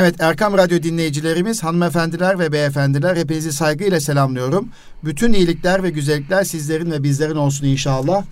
Evet Erkam Radyo dinleyicilerimiz, hanımefendiler ve beyefendiler hepinizi saygıyla selamlıyorum. Bütün iyilikler ve güzellikler sizlerin ve bizlerin olsun inşallah.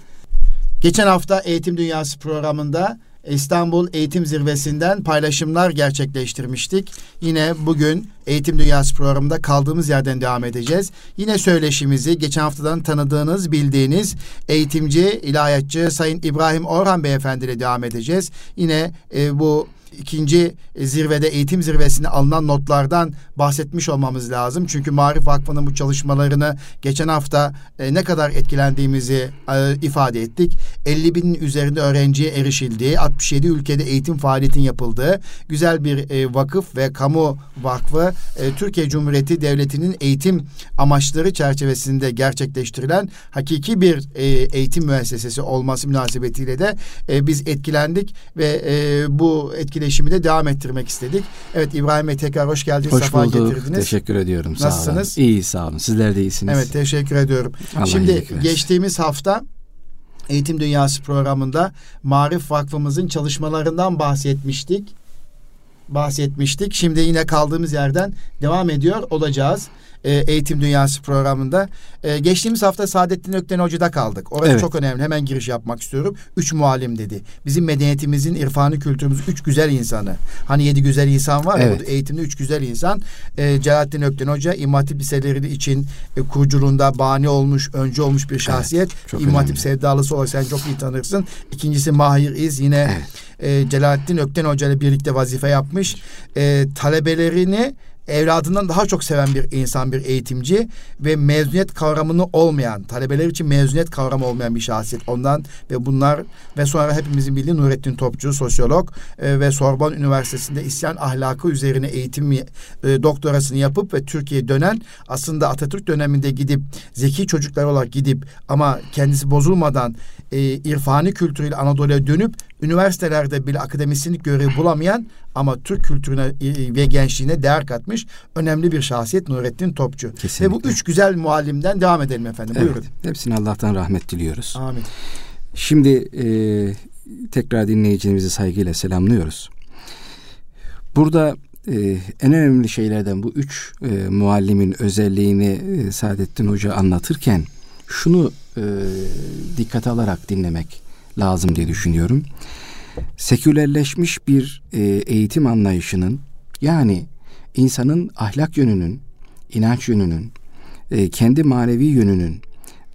Geçen hafta Eğitim Dünyası programında İstanbul Eğitim Zirvesi'nden paylaşımlar gerçekleştirmiştik. Yine bugün Eğitim Dünyası programında kaldığımız yerden devam edeceğiz. Yine söyleşimizi geçen haftadan tanıdığınız, bildiğiniz eğitimci, ilahiyatçı Sayın İbrahim Orhan Beyefendi ile devam edeceğiz. Yine e, bu ikinci zirvede eğitim zirvesinde alınan notlardan bahsetmiş olmamız lazım. Çünkü Marif Vakfı'nın bu çalışmalarını geçen hafta e, ne kadar etkilendiğimizi e, ifade ettik. 50 binin üzerinde öğrenciye erişildiği, 67 ülkede eğitim faaliyetin yapıldığı güzel bir e, vakıf ve kamu vakfı e, Türkiye Cumhuriyeti Devleti'nin eğitim amaçları çerçevesinde gerçekleştirilen hakiki bir e, eğitim müessesesi olması münasebetiyle de e, biz etkilendik ve e, bu etkileşimi de devam ettirmek istedik. Evet İbrahim Bey tekrar hoş geldiniz. Hoş Safa bulduk. Getirdiniz. Teşekkür ediyorum. Nasılsınız? Sağ olun. İyi sağ olun. Sizler de iyisiniz. Evet teşekkür ediyorum. Allah Şimdi geçtiğimiz hafta Eğitim Dünyası programında Marif Vakfımızın çalışmalarından bahsetmiştik. Bahsetmiştik. Şimdi yine kaldığımız yerden devam ediyor olacağız e, Eğitim Dünyası programında. E, geçtiğimiz hafta Saadettin Ökten Hoca'da kaldık. Orası evet. çok önemli. Hemen giriş yapmak istiyorum. Üç muallim dedi. Bizim medeniyetimizin, irfanı kültürümüz üç güzel insanı. Hani yedi güzel insan var evet. ya, eğitimde üç güzel insan. E, Celalettin Ökten Hoca İmam Hatip liseleri için e, kuruculuğunda bani olmuş, önce olmuş bir şahsiyet. Evet, İmam Hatip sevdalısı o sen çok iyi tanırsın. İkincisi Mahir İz yine evet. e, Celalettin Ökten Hoca ile birlikte vazife yapmış. E, talebelerini evladından daha çok seven bir insan, bir eğitimci ve mezuniyet kavramını olmayan, talebeler için mezuniyet kavramı olmayan bir şahsiyet. Ondan ve bunlar ve sonra hepimizin bildiği Nurettin Topçu, sosyolog e, ve Sorbon Üniversitesi'nde isyan ahlakı üzerine eğitim e, doktorasını yapıp ve Türkiye'ye dönen aslında Atatürk döneminde gidip zeki çocuklar olarak gidip ama kendisi bozulmadan e, irfani kültürüyle Anadolu'ya dönüp üniversitelerde bile akademisyenlik görevi bulamayan ama Türk kültürüne e, ve gençliğine değer katmış önemli bir şahsiyet Nurettin Topçu. Kesinlikle. Ve bu üç güzel muallimden devam edelim efendim. Evet, Buyurun. Hepsine Allah'tan rahmet diliyoruz. Amin. Şimdi e, tekrar dinleyicilerimizi saygıyla selamlıyoruz. Burada e, en önemli şeylerden bu üç e, muallimin özelliğini e, Saadettin Hoca anlatırken şunu e, dikkate alarak dinlemek lazım diye düşünüyorum. Sekülerleşmiş bir e, eğitim anlayışının yani insanın ahlak yönünün, inanç yönünün, e, kendi manevi yönünün,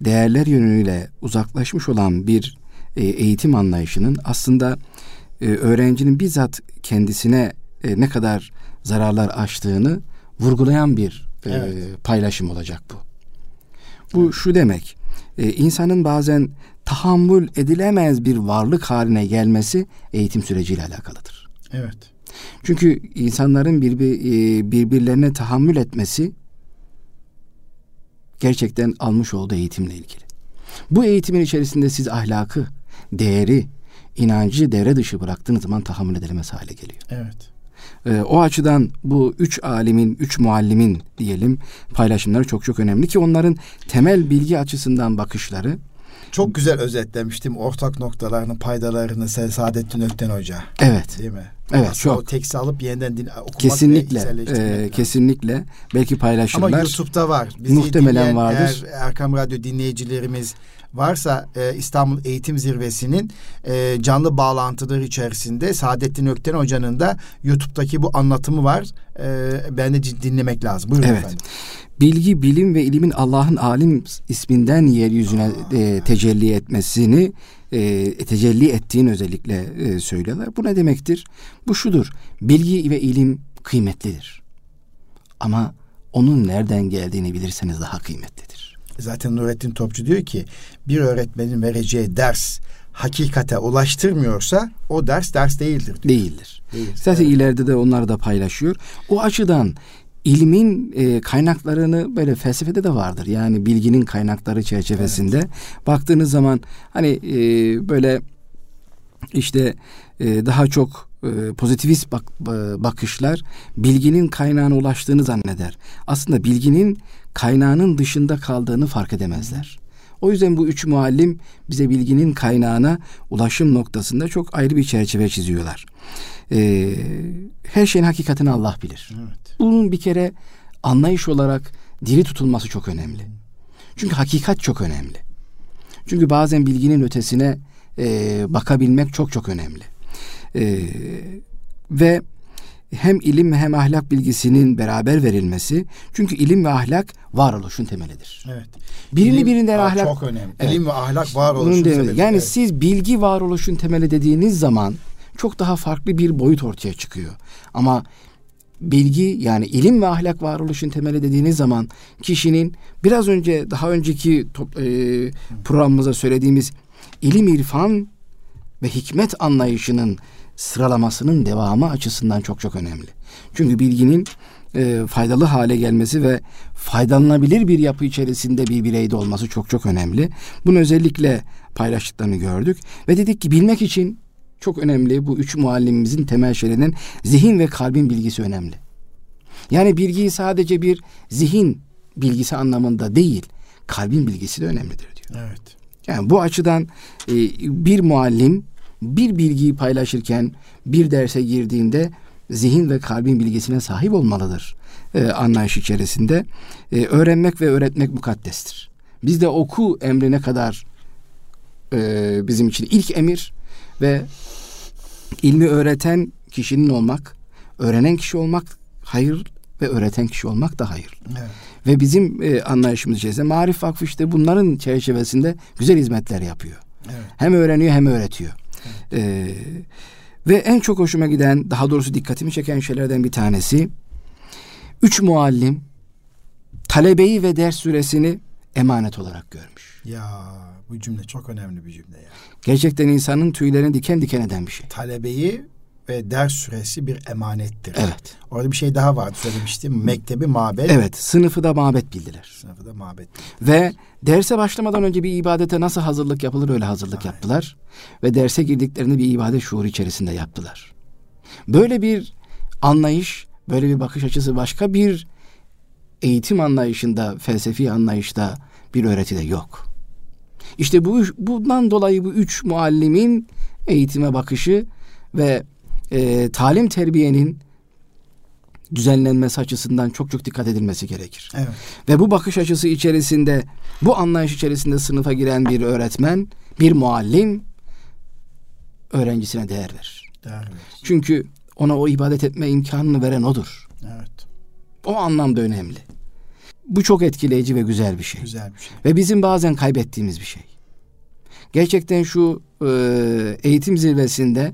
değerler yönüyle uzaklaşmış olan bir e, eğitim anlayışının aslında e, öğrencinin bizzat kendisine e, ne kadar zararlar açtığını vurgulayan bir e, evet. paylaşım olacak bu. Bu evet. şu demek, e, insanın bazen tahammül edilemez bir varlık haline gelmesi eğitim süreciyle alakalıdır. Evet. Çünkü insanların birbir, e, birbirlerine tahammül etmesi gerçekten almış olduğu eğitimle ilgili. Bu eğitimin içerisinde siz ahlakı, değeri, inancı devre dışı bıraktığınız zaman tahammül edilemez hale geliyor. Evet. Ee, o açıdan bu üç alimin, üç muallimin diyelim paylaşımları çok çok önemli ki onların temel bilgi açısından bakışları çok güzel özetlemiştim ortak noktalarını, paydalarını Saadettin Ökten Hoca. Evet. Değil mi? Evet Aslında çok. O teksti alıp yeniden din, okumak kesinlikle, e, kesinlikle. Belki paylaşımlar. Ama YouTube'da var. Bizi muhtemelen vardır. Eğer Erkam Radyo dinleyicilerimiz varsa e, İstanbul Eğitim Zirvesi'nin e, canlı bağlantıları içerisinde Saadettin Ökten Hoca'nın da YouTube'daki bu anlatımı var. E, ben de dinlemek lazım. Buyurun evet. efendim. Bilgi, bilim ve ilimin Allah'ın alim isminden yeryüzüne e, tecelli etmesini e, tecelli ettiğini özellikle e, söylüyorlar. Bu ne demektir? Bu şudur. Bilgi ve ilim kıymetlidir. Ama onun nereden geldiğini bilirseniz daha kıymetlidir. Zaten Nurettin Topçu diyor ki bir öğretmenin vereceği ders hakikate ulaştırmıyorsa o ders ders değildir. Diyor. Değildir. Değil. Zaten evet. ileride de onları da paylaşıyor. O açıdan ilmin e, kaynaklarını böyle felsefede de vardır. Yani bilginin kaynakları çerçevesinde evet. baktığınız zaman hani e, böyle işte e, daha çok e, pozitivist bak, e, bakışlar bilginin kaynağına ulaştığını zanneder. Aslında bilginin kaynağının dışında kaldığını fark edemezler. O yüzden bu üç muallim bize bilginin kaynağına ulaşım noktasında çok ayrı bir çerçeve çiziyorlar. Ee, her şeyin hakikatini Allah bilir. Evet. Bunun bir kere anlayış olarak diri tutulması çok önemli. Çünkü hakikat çok önemli. Çünkü bazen bilginin ötesine e, bakabilmek çok çok önemli. E, ve hem ilim hem ahlak bilgisinin beraber verilmesi. Çünkü ilim ve ahlak varoluşun temelidir. Evet. Birini ilim, birinden ahlak çok önemli. Evet. İlim ve ahlak varoluşun temeli. Yani evet. siz bilgi varoluşun temeli dediğiniz zaman çok daha farklı bir boyut ortaya çıkıyor. Ama bilgi yani ilim ve ahlak varoluşun temeli dediğiniz zaman kişinin biraz önce daha önceki top, e, programımıza söylediğimiz ilim irfan ve hikmet anlayışının sıralamasının devamı açısından çok çok önemli. Çünkü bilginin e, faydalı hale gelmesi ve faydalanabilir bir yapı içerisinde bir bireyde olması çok çok önemli. Bunu özellikle paylaştıklarını gördük ve dedik ki bilmek için çok önemli bu üç muallimimizin temel şeylerinin zihin ve kalbin bilgisi önemli. Yani bilgiyi sadece bir zihin bilgisi anlamında değil, kalbin bilgisi de önemlidir diyor. Evet. Yani bu açıdan e, bir muallim bir bilgiyi paylaşırken bir derse girdiğinde zihin ve kalbin bilgisine sahip olmalıdır e, anlayış içerisinde. E, öğrenmek ve öğretmek mukaddestir. Biz de oku emrine kadar e, bizim için ilk emir ve ilmi öğreten kişinin olmak, öğrenen kişi olmak hayır ve öğreten kişi olmak da hayır. Evet. Ve bizim e, anlayışımız içerisinde Marif Vakfı işte bunların çerçevesinde güzel hizmetler yapıyor. Evet. Hem öğreniyor hem öğretiyor. Evet. E, ve en çok hoşuma giden, daha doğrusu dikkatimi çeken şeylerden bir tanesi, üç muallim talebeyi ve ders süresini emanet olarak görmüş. Ya bu cümle çok önemli bir cümle ya. Gerçekten insanın tüylerini diken diken eden bir şey. Talebeyi ve ders süresi bir emanettir. Evet. Orada bir şey daha vardı söylemiştim. Mektebi mabet. Evet. Sınıfı da mabet bildiler. Sınıfı da mabet bildiler. Ve derse başlamadan önce bir ibadete nasıl hazırlık yapılır öyle hazırlık Aynen. yaptılar. Ve derse girdiklerini bir ibadet şuuru içerisinde yaptılar. Böyle bir anlayış, böyle bir bakış açısı başka bir eğitim anlayışında, felsefi anlayışta bir öğreti de yok. İşte bu bundan dolayı bu üç muallimin eğitime bakışı ve e, talim terbiyenin düzenlenmesi açısından çok çok dikkat edilmesi gerekir. Evet. Ve bu bakış açısı içerisinde, bu anlayış içerisinde sınıfa giren bir öğretmen, bir muallim öğrencisine değer verir. Değer verir. Çünkü ona o ibadet etme imkanını veren odur. Evet. O anlamda önemli. Bu çok etkileyici ve güzel bir şey. Güzel bir şey. Ve bizim bazen kaybettiğimiz bir şey. Gerçekten şu e, eğitim zirvesinde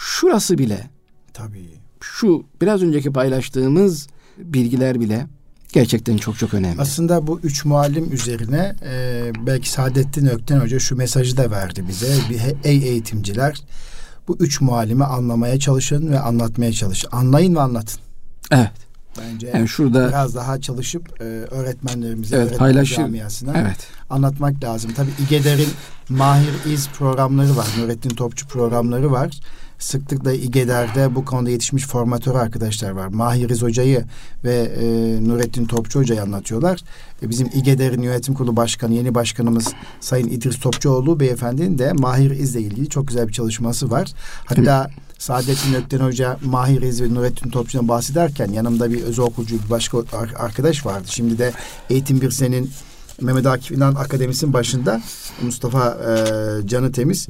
şurası bile tabii şu biraz önceki paylaştığımız bilgiler bile gerçekten çok çok önemli. Aslında bu üç muallim üzerine e, belki Saadettin Ökten Hoca şu mesajı da verdi bize. Ey eğitimciler bu üç muallimi anlamaya çalışın ve anlatmaya çalışın. Anlayın ve anlatın. Evet. Bence yani şurada biraz daha çalışıp e, öğretmenlerimize, evet, öğretmen paylaşır. camiasına evet. anlatmak lazım. Tabii İGEDER'in Mahir İz programları var. Nurettin Topçu programları var sıklıkla İGEDER'de bu konuda yetişmiş formatör arkadaşlar var. Mahiriz Hoca'yı ve e, Nurettin Topçu Hoca'yı anlatıyorlar. E, bizim İGEDER'in yönetim kurulu başkanı, yeni başkanımız Sayın İdris Topçuoğlu beyefendinin de Mahir İz'le ilgili çok güzel bir çalışması var. Hatta Saadettin Ökten Hoca Mahir İz ve Nurettin Topçu'dan bahsederken yanımda bir özel okuyucu bir başka arkadaş vardı. Şimdi de Eğitim Bir Senin Mehmet Akif İnan Akademisi'nin başında Mustafa e, Canı Temiz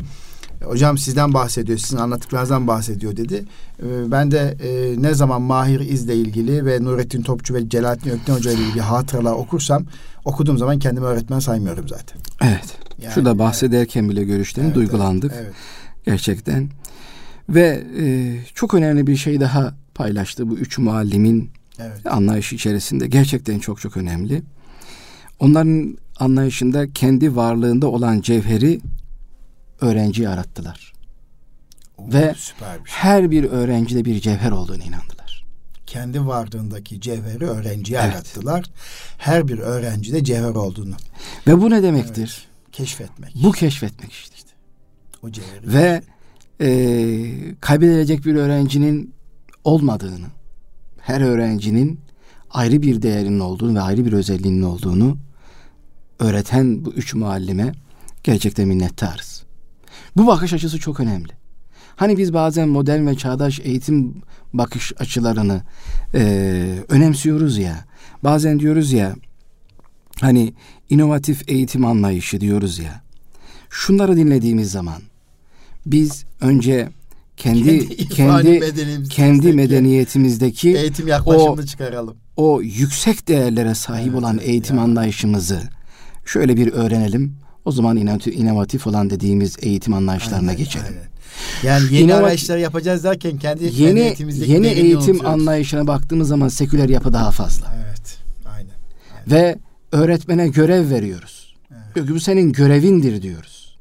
hocam sizden bahsediyor, sizin anlattıklarınızdan bahsediyor dedi. Ee, ben de e, ne zaman Mahir İz'le ilgili ve Nurettin Topçu ve Celalettin Ökten Hoca ile ilgili hatıralar okursam okuduğum zaman kendimi öğretmen saymıyorum zaten. Evet. Yani, Şurada bahsederken evet. bile görüşlerini evet, duygulandık. Evet, evet. Gerçekten. Ve e, çok önemli bir şey daha paylaştı bu üç muallimin evet. anlayışı içerisinde. Gerçekten çok çok önemli. Onların anlayışında kendi varlığında olan cevheri öğrenciyi arattılar. Oo, Ve süper bir şey. her bir öğrencide bir cevher olduğunu inandılar. Kendi varlığındaki cevheri öğrenciye evet. arattılar. Her bir öğrencide cevher olduğunu. Ve bu ne demektir? Evet. Keşfetmek. Bu keşfetmek işte. işte. O cevheri. Ve e, kaybedilecek bir öğrencinin olmadığını, her öğrencinin ayrı bir değerinin olduğunu ve ayrı bir özelliğinin olduğunu öğreten bu üç muallime gerçekten minnettarız. Bu bakış açısı çok önemli. Hani biz bazen modern ve çağdaş eğitim bakış açılarını e, önemsiyoruz ya. Bazen diyoruz ya hani inovatif eğitim anlayışı diyoruz ya. Şunları dinlediğimiz zaman biz önce kendi kendi kendi, kendi medeniyetimizdeki eğitim yaklaşımını o, çıkaralım. O yüksek değerlere sahip evet, olan eğitim yani. anlayışımızı şöyle bir öğrenelim. O zaman inovatif olan dediğimiz eğitim anlayışlarına aynen, geçelim. Aynen. Yani yeni İnovat- araçlar yapacağız derken kendi yeni yeni eğitim anlayışına baktığımız zaman seküler yapı daha fazla. Evet. Aynen. aynen. Ve öğretmene görev veriyoruz. Evet. Bu senin görevindir diyoruz.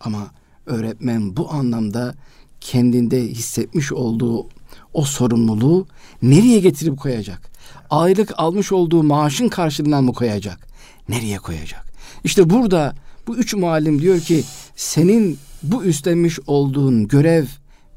Ama öğretmen bu anlamda kendinde hissetmiş olduğu o sorumluluğu nereye getirip koyacak? Aylık almış olduğu maaşın karşılığından mı koyacak? Nereye koyacak? İşte burada bu üç muallim diyor ki senin bu üstlenmiş olduğun görev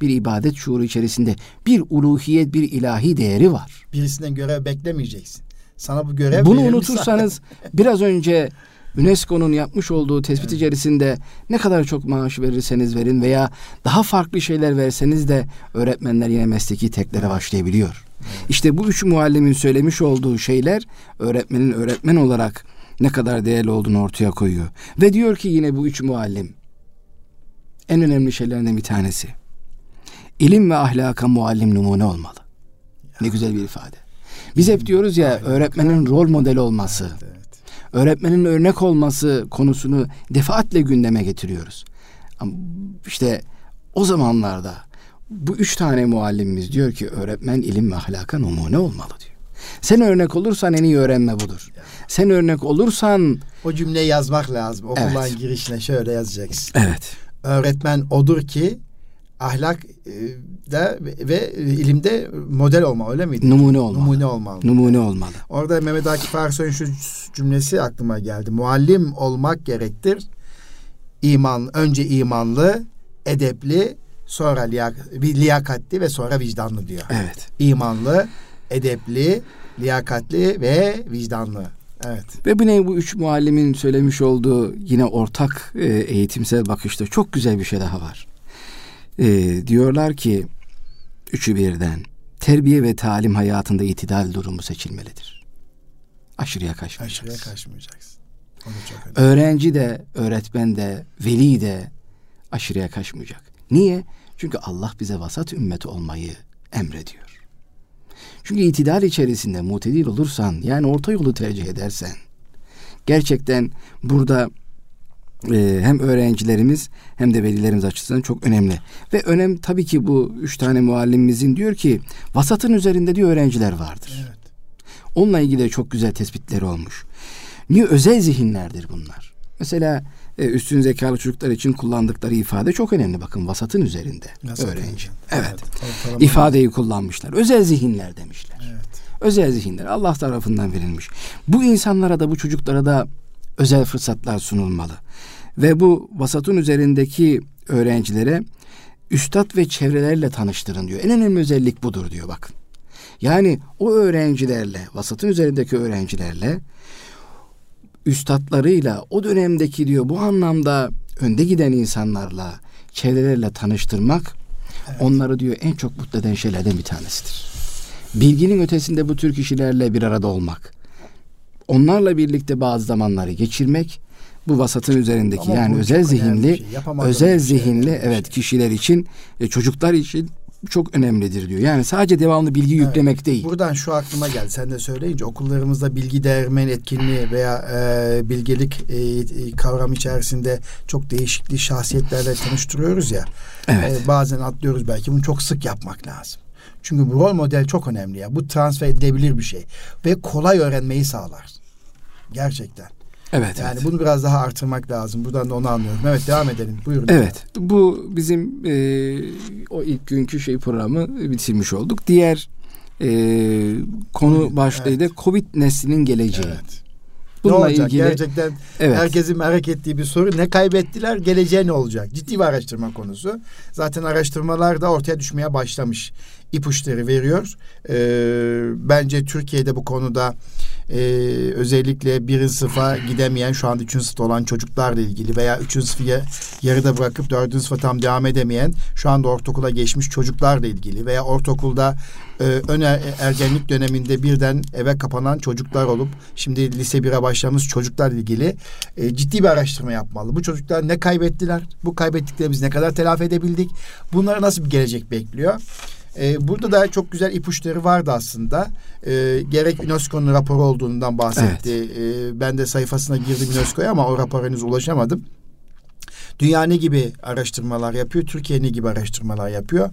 bir ibadet şuuru içerisinde bir uluhiyet, bir ilahi değeri var. Birisinden görev beklemeyeceksin. Sana bu görev Bunu unutursanız biraz önce UNESCO'nun yapmış olduğu tespit evet. içerisinde ne kadar çok maaş verirseniz verin veya daha farklı şeyler verseniz de öğretmenler yine mesleki teklere başlayabiliyor. Evet. İşte bu üç muallimin söylemiş olduğu şeyler öğretmenin öğretmen olarak ne kadar değerli olduğunu ortaya koyuyor. Ve diyor ki yine bu üç muallim en önemli şeylerden bir tanesi. İlim ve ahlaka muallim numune olmalı. Ne güzel bir ifade. Biz hep diyoruz ya öğretmenin rol model olması, öğretmenin örnek olması konusunu defaatle gündeme getiriyoruz. Ama işte o zamanlarda bu üç tane muallimimiz diyor ki öğretmen ilim ve ahlaka numune olmalı diyor. Sen örnek olursan en iyi öğrenme budur. Sen örnek olursan... O cümleyi yazmak lazım. Okulun evet. girişine şöyle yazacaksın. Evet. Öğretmen odur ki ahlak e, da ve ilimde model olma öyle miydi? Numune olmalı. Numune olmalı. Numune olmalı. Orada Mehmet Akif Ersoy'un şu cümlesi aklıma geldi. Muallim olmak gerektir. İman önce imanlı, edepli, sonra liyak, liyakatli ve sonra vicdanlı diyor. Evet. İmanlı, edepli, liyakatli ve vicdanlı. Evet. Ve bu ne bu üç muallimin söylemiş olduğu yine ortak e, eğitimsel bakışta çok güzel bir şey daha var. E, diyorlar ki üçü birden terbiye ve talim hayatında itidal durumu seçilmelidir. Aşırıya kaçmayacaksın. Aşırıya kaçmayacaksın. Öğrenci de, öğretmen de, veli de aşırıya kaçmayacak. Niye? Çünkü Allah bize vasat ümmet olmayı emrediyor. Çünkü itidal içerisinde mutedil olursan yani orta yolu tercih edersen gerçekten burada e, hem öğrencilerimiz hem de velilerimiz açısından çok önemli. Ve önem tabii ki bu üç tane muallimimizin diyor ki vasatın üzerinde diyor öğrenciler vardır. Evet. Onunla ilgili çok güzel tespitleri olmuş. Niye özel zihinlerdir bunlar? Mesela e, üstün zekalı çocuklar için kullandıkları ifade çok önemli. Bakın vasatın üzerinde Nasıl öğrenci. Evet. evet. Tamam, İfadeyi kullanmışlar. Özel zihinler demişler. Evet. Özel zihinler Allah tarafından verilmiş. Bu insanlara da bu çocuklara da özel fırsatlar sunulmalı. Ve bu vasatın üzerindeki öğrencilere üstad ve çevrelerle tanıştırın diyor. En önemli özellik budur diyor bakın. Yani o öğrencilerle, vasatın üzerindeki öğrencilerle üstadlarıyla o dönemdeki diyor bu anlamda önde giden insanlarla çevrelerle tanıştırmak evet. onları diyor en çok mutlu eden şeylerden bir tanesidir. Bilginin ötesinde bu tür kişilerle bir arada olmak. Onlarla birlikte bazı zamanları geçirmek bu vasatın üzerindeki Ama yani özel zihinli şey. özel şey, zihinli şey. evet kişiler için çocuklar için çok önemlidir diyor. Yani sadece devamlı bilgi evet. yüklemek değil. Buradan şu aklıma geldi. Sen de söyleyince okullarımızda bilgi değermen etkinliği veya e, bilgelik e, kavram içerisinde çok değişikli şahsiyetlerle tanıştırıyoruz ya. Evet. E, bazen atlıyoruz belki. Bunu çok sık yapmak lazım. Çünkü bu rol model çok önemli ya. Bu transfer edilebilir bir şey. Ve kolay öğrenmeyi sağlar. Gerçekten. Evet. Yani evet. bunu biraz daha artırmak lazım. Buradan da onu anlıyorum. Evet devam edelim. Buyurun. Evet. Bu bizim e, o ilk günkü şey programı bitirmiş olduk. Diğer e, konu başlığı evet. da Covid neslinin geleceği. Evet. Bununla ne olacak? ilgili gerçekten evet. herkesin merak ettiği bir soru. Ne kaybettiler? Geleceğe ne olacak? Ciddi bir araştırma konusu. Zaten araştırmalar da ortaya düşmeye başlamış. İpuçları veriyor. Ee, bence Türkiye'de bu konuda e, özellikle birinci sınıfa gidemeyen şu anda üçüncü sınıfta olan çocuklarla ilgili veya üçüncü sınıfı yarıda bırakıp dördüncü sınıfa tam devam edemeyen şu anda ortaokula geçmiş çocuklarla ilgili veya ortaokulda e, ön er, ergenlik döneminde birden eve kapanan çocuklar olup şimdi lise 1'e başlamış çocuklarla ilgili e, ciddi bir araştırma yapmalı. Bu çocuklar ne kaybettiler? Bu kaybettiklerimiz ne kadar telafi edebildik? Bunlara nasıl bir gelecek bekliyor? E, burada da çok güzel ipuçları vardı aslında. E, gerek UNESCO'nun raporu olduğundan bahsetti. Evet. E, ben de sayfasına girdim UNESCO'ya ama o rapora henüz ulaşamadım. Dünya ne gibi araştırmalar yapıyor? Türkiye ne gibi araştırmalar yapıyor?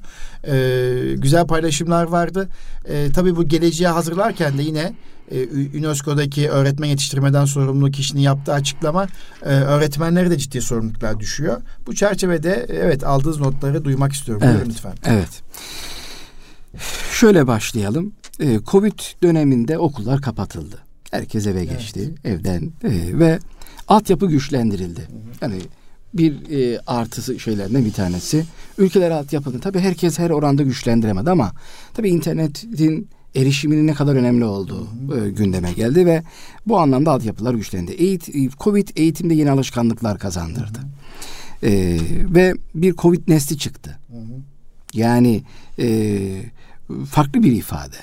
Ee, güzel paylaşımlar vardı. Ee, tabii bu geleceğe hazırlarken de yine e, UNESCO'daki öğretmen yetiştirmeden sorumlu kişinin yaptığı açıklama e, öğretmenlere de ciddi sorumluluklar düşüyor. Bu çerçevede evet aldığınız notları duymak istiyorum. Evet, lütfen. Evet. Şöyle başlayalım. Ee, Covid döneminde okullar kapatıldı. Herkes eve geçti evet. evden e, ve altyapı güçlendirildi. Yani bir e, artısı şeylerden bir tanesi. Ülkeler altyapını tabii herkes her oranda güçlendiremedi ama tabii internetin erişiminin ne kadar önemli olduğu e, gündeme geldi ve bu anlamda altyapılar güçlendi. Eğit, Covid eğitimde yeni alışkanlıklar kazandırdı. E, ve bir Covid nesli çıktı. Hı hı. Yani e, farklı bir ifade.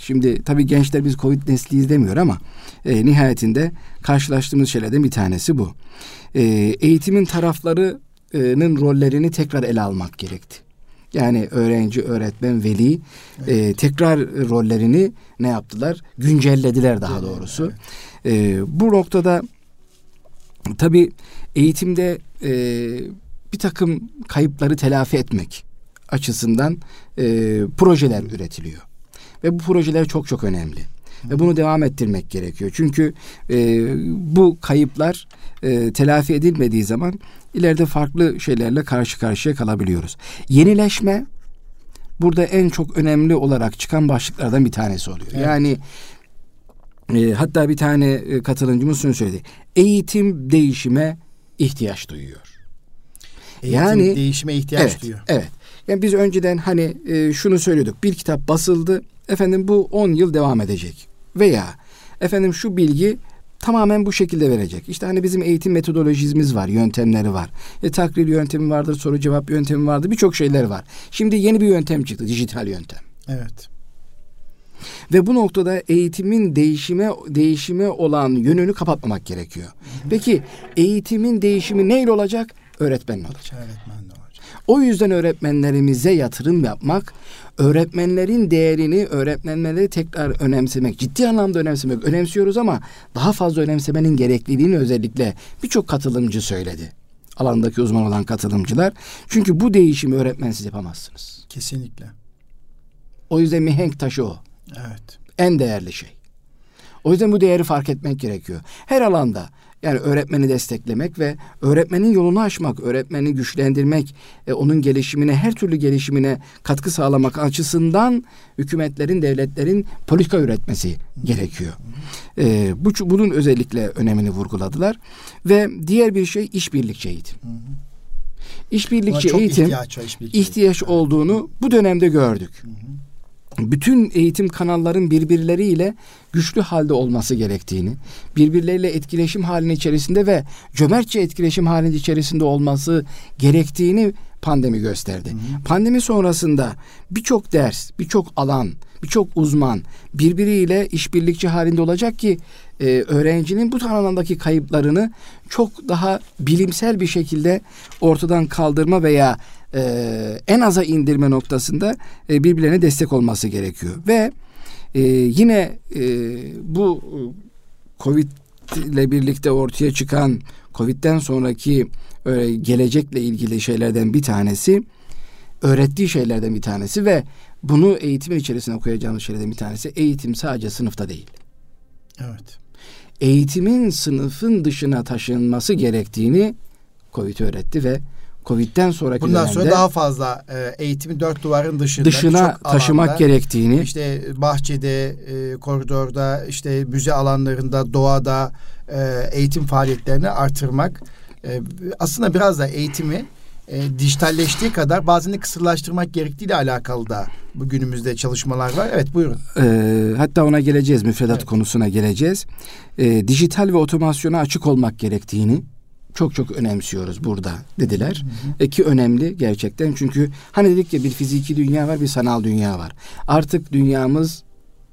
Şimdi tabii gençler biz Covid nesliyiz demiyor ama e, nihayetinde karşılaştığımız şeylerden bir tanesi bu. E, eğitimin taraflarının rollerini tekrar ele almak gerekti. Yani öğrenci, öğretmen, veli evet. e, tekrar rollerini ne yaptılar? Güncellediler daha doğrusu. Evet. E, bu noktada tabii eğitimde e, bir takım kayıpları telafi etmek açısından e, projeler üretiliyor. Ve bu projeler çok çok önemli. Ve bunu devam ettirmek gerekiyor. Çünkü e, bu kayıplar e, telafi edilmediği zaman ileride farklı şeylerle karşı karşıya kalabiliyoruz. Yenileşme burada en çok önemli olarak çıkan başlıklardan bir tanesi oluyor. Evet. Yani e, hatta bir tane e, katılımcımız şunu söyledi. Eğitim değişime ihtiyaç duyuyor. Eğitim yani değişime ihtiyaç evet, duyuyor. Evet. Yani biz önceden hani e, şunu söylüyorduk. Bir kitap basıldı. Efendim bu 10 yıl devam edecek. Veya efendim şu bilgi tamamen bu şekilde verecek. İşte hani bizim eğitim metodolojimiz var, yöntemleri var. E, takrir yöntemi vardır, soru cevap yöntemi vardır. Birçok şeyler var. Şimdi yeni bir yöntem çıktı, dijital yöntem. Evet. Ve bu noktada eğitimin değişime değişime olan yönünü kapatmamak gerekiyor. Peki eğitimin değişimi neyle olacak? Öğretmenle olacak. Olacak. O yüzden öğretmenlerimize yatırım yapmak, öğretmenlerin değerini, öğretmenleri tekrar önemsemek, ciddi anlamda önemsemek, önemsiyoruz ama daha fazla önemsemenin gerekliliğini özellikle birçok katılımcı söyledi. Alandaki uzman olan katılımcılar. Çünkü bu değişimi öğretmensiz yapamazsınız. Kesinlikle. O yüzden mihenk taşı o. Evet. En değerli şey. O yüzden bu değeri fark etmek gerekiyor. Her alanda yani öğretmeni desteklemek ve öğretmenin yolunu açmak, öğretmeni güçlendirmek, e, onun gelişimine, her türlü gelişimine katkı sağlamak açısından hükümetlerin, devletlerin politika üretmesi gerekiyor. E, bu bunun özellikle önemini vurguladılar ve diğer bir şey işbirlikçi eğitim. İşbirlikçi eğitim ihtiyaç, işbirlikçi ihtiyaç olduğunu bu dönemde gördük. Hı hı bütün eğitim kanalların birbirleriyle güçlü halde olması gerektiğini, birbirleriyle etkileşim halinin içerisinde ve cömertçe etkileşim halinin içerisinde olması gerektiğini pandemi gösterdi. Hı hı. Pandemi sonrasında birçok ders, birçok alan, birçok uzman birbiriyle işbirlikçi halinde olacak ki e, öğrencinin bu alandaki kayıplarını çok daha bilimsel bir şekilde ortadan kaldırma veya e, en aza indirme noktasında e, birbirlerine destek olması gerekiyor. Ve e, yine e, bu e, Covid ile birlikte ortaya çıkan Covid'den sonraki e, gelecekle ilgili şeylerden bir tanesi öğrettiği şeylerden bir tanesi ve bunu eğitimin içerisine koyacağımız şeylerden bir tanesi eğitim sadece sınıfta değil. Evet. Eğitimin sınıfın dışına taşınması gerektiğini Covid öğretti ve Covid'den sonraki Bundan dönemde sonra daha fazla e, eğitimi dört duvarın dışında dışına taşımak alanda, gerektiğini işte bahçede, e, koridorda, işte müze alanlarında, doğada e, eğitim faaliyetlerini artırmak e, aslında biraz da eğitimi e, dijitalleştiği kadar bazen de kısırlaştırmak gerektiğiyle alakalı da bugünümüzde çalışmalar var. Evet buyurun. Ee, hatta ona geleceğiz, müfredat evet. konusuna geleceğiz. Ee, dijital ve otomasyona açık olmak gerektiğini çok çok önemsiyoruz burada dediler. Hı hı. E ki önemli gerçekten çünkü hani dedik ya bir fiziki dünya var bir sanal dünya var. Artık dünyamız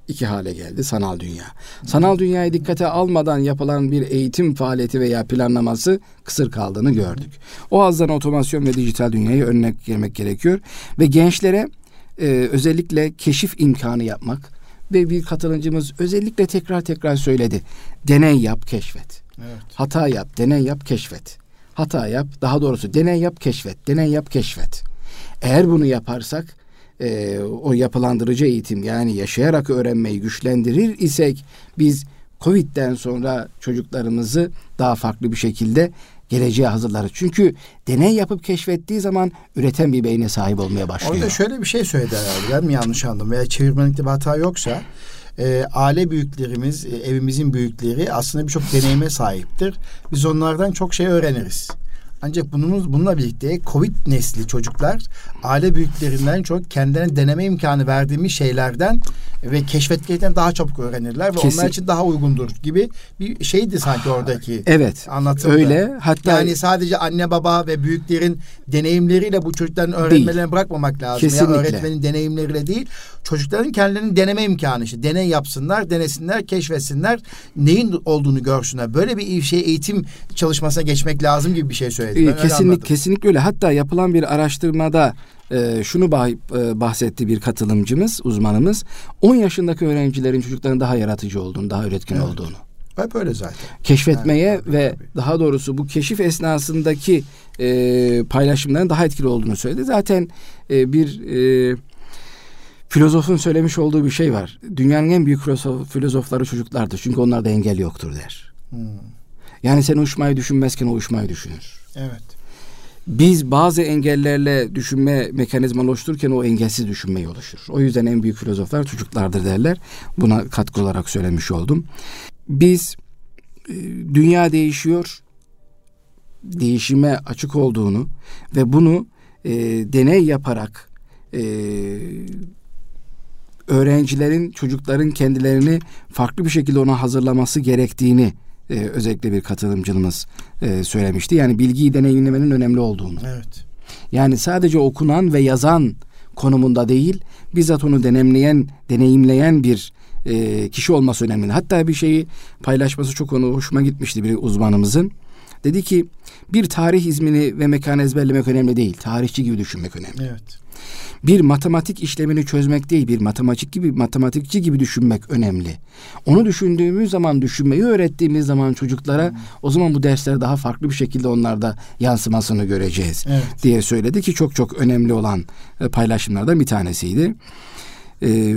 iki hale geldi sanal dünya. Sanal dünyayı dikkate almadan yapılan bir eğitim faaliyeti veya planlaması kısır kaldığını gördük. O azdan otomasyon ve dijital dünyayı önüne gelmek gerekiyor ve gençlere e, özellikle keşif imkanı yapmak ve bir katılımcımız özellikle tekrar tekrar söyledi. Deney yap, keşfet. Evet. Hata yap, deney yap, keşfet. Hata yap, daha doğrusu deney yap, keşfet. Deney yap, keşfet. Eğer bunu yaparsak e, o yapılandırıcı eğitim yani yaşayarak öğrenmeyi güçlendirir isek biz Covid'den sonra çocuklarımızı daha farklı bir şekilde geleceğe hazırlarız. Çünkü deney yapıp keşfettiği zaman üreten bir beyne sahip olmaya başlıyor. Orada şöyle bir şey söyledi herhalde. Ben mi yanlış anladım veya çevirmenlikte bir hata yoksa e, aile büyüklerimiz, e, evimizin büyükleri aslında birçok deneyime sahiptir. Biz onlardan çok şey öğreniriz. Ancak bunun, bununla birlikte Covid nesli çocuklar aile büyüklerinden çok kendilerine deneme imkanı verdiğimiz şeylerden ve keşfettikten daha çabuk öğrenirler ve Kesin. onlar için daha uygundur gibi bir şeydi sanki oradaki. Evet. Anlatıldı. Öyle. Hatta yani sadece anne baba ve büyüklerin deneyimleriyle bu çocukların öğrenmelerini değil. bırakmamak lazım. Kesinlikle. Ya öğretmenin deneyimleriyle değil. Çocukların kendilerinin deneme imkanı işte. Deney yapsınlar, denesinler, keşfetsinler. Neyin olduğunu görsünler. Böyle bir şey eğitim çalışmasına geçmek lazım gibi bir şey Ben kesinlik, kesinlikle öyle. Hatta yapılan bir araştırmada e, şunu bah, e, bahsetti bir katılımcımız, uzmanımız. 10 yaşındaki öğrencilerin çocukların daha yaratıcı olduğunu, daha üretken evet. olduğunu. Hep öyle zaten. Keşfetmeye yani, tabii, ve tabii. daha doğrusu bu keşif esnasındaki e, paylaşımların daha etkili olduğunu söyledi. Zaten e, bir e, filozofun söylemiş olduğu bir şey var. Dünyanın en büyük filozof, filozofları çocuklardır. Çünkü onlarda engel yoktur der. Hmm. Yani sen uçmayı düşünmezken o uçmayı düşünür. Evet. Biz bazı engellerle düşünme mekanizmaları oluştururken o engelsiz düşünmeyi oluşur. O yüzden en büyük filozoflar çocuklardır derler. Buna katkı olarak söylemiş oldum. Biz e, dünya değişiyor, değişime açık olduğunu ve bunu e, deney yaparak e, öğrencilerin, çocukların kendilerini farklı bir şekilde ona hazırlaması gerektiğini e, özellikle bir katılımcımız e, söylemişti. Yani bilgiyi deneyimlemenin önemli olduğunu. Evet. Yani sadece okunan ve yazan konumunda değil, bizzat onu deneyimleyen, deneyimleyen bir e, kişi olması önemli. Hatta bir şeyi paylaşması çok onu hoşuma gitmişti bir uzmanımızın. Dedi ki bir tarih izmini ve mekanı ezberlemek önemli değil. Tarihçi gibi düşünmek önemli. Evet bir matematik işlemini çözmek değil, bir matematik gibi matematikçi gibi düşünmek önemli. Onu düşündüğümüz zaman, düşünmeyi öğrettiğimiz zaman çocuklara hmm. o zaman bu dersler daha farklı bir şekilde onlarda yansımasını göreceğiz evet. diye söyledi ki çok çok önemli olan e, paylaşımlardan bir tanesiydi. Ee,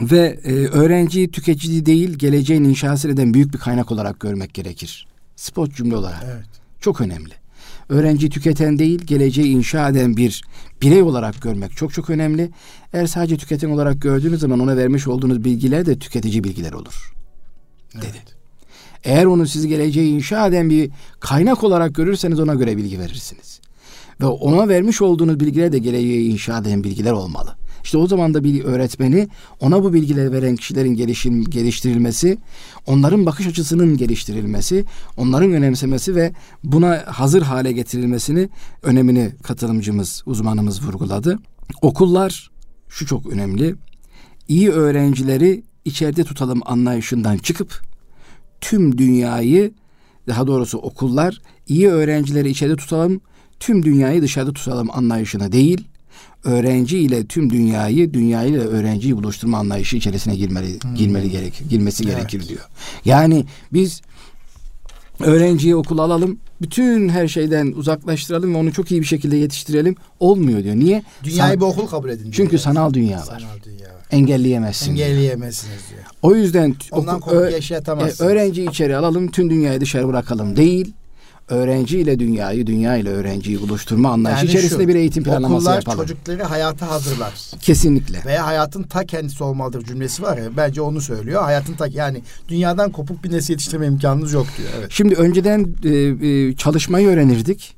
ve e, öğrenciyi tüketici değil geleceğin inşası eden büyük bir kaynak olarak görmek gerekir. Spot cümle olarak. Evet. Çok önemli öğrenci tüketen değil, geleceği inşa eden bir birey olarak görmek çok çok önemli. Eğer sadece tüketen olarak gördüğünüz zaman ona vermiş olduğunuz bilgiler de tüketici bilgiler olur. Dedi. Evet. Eğer onu siz geleceği inşa eden bir kaynak olarak görürseniz ona göre bilgi verirsiniz. Ve ona vermiş olduğunuz bilgiler de geleceği inşa eden bilgiler olmalı. İşte o zaman da bir öğretmeni ona bu bilgileri veren kişilerin gelişim, geliştirilmesi, onların bakış açısının geliştirilmesi, onların önemsemesi ve buna hazır hale getirilmesini önemini katılımcımız, uzmanımız vurguladı. Okullar şu çok önemli. İyi öğrencileri içeride tutalım anlayışından çıkıp tüm dünyayı daha doğrusu okullar iyi öğrencileri içeride tutalım, tüm dünyayı dışarıda tutalım anlayışına değil, öğrenci ile tüm dünyayı, dünya ile öğrenciyi buluşturma anlayışı içerisine girmeli, hmm. girmeli gerek, girmesi evet. gerekir diyor. Yani biz öğrenciyi okula alalım, bütün her şeyden uzaklaştıralım ve onu çok iyi bir şekilde yetiştirelim. Olmuyor diyor. Niye? Dünyayı San- bir okul kabul edin. Çünkü yani. sanal dünya var. Sanal dünya var. Engelleyemezsin. Engelleyemezsiniz diyor. O yüzden Ondan oku, ö- yaşatamazsınız. E, öğrenci içeri alalım, tüm dünyayı dışarı bırakalım değil öğrenci ile dünyayı, dünya ile öğrenciyi buluşturma anlayışı yani içerisinde şu, bir eğitim planlaması okullar yapalım. Okullar çocukları hayata hazırlar. Kesinlikle. Veya hayatın ta kendisi olmalıdır cümlesi var ya bence onu söylüyor. Hayatın ta yani dünyadan kopuk bir nesil yetiştirme imkanınız yok diyor. Evet. Şimdi önceden e, e, çalışmayı öğrenirdik.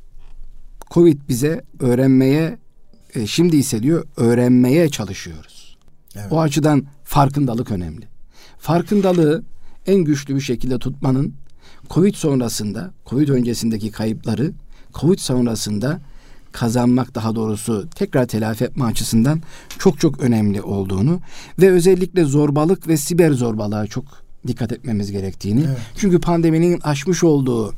Covid bize öğrenmeye e, şimdi ise diyor öğrenmeye çalışıyoruz. Evet. O açıdan farkındalık önemli. Farkındalığı en güçlü bir şekilde tutmanın Covid sonrasında, Covid öncesindeki kayıpları Covid sonrasında kazanmak daha doğrusu tekrar telafi etme açısından çok çok önemli olduğunu ve özellikle zorbalık ve siber zorbalığa çok dikkat etmemiz gerektiğini. Evet. Çünkü pandeminin aşmış olduğu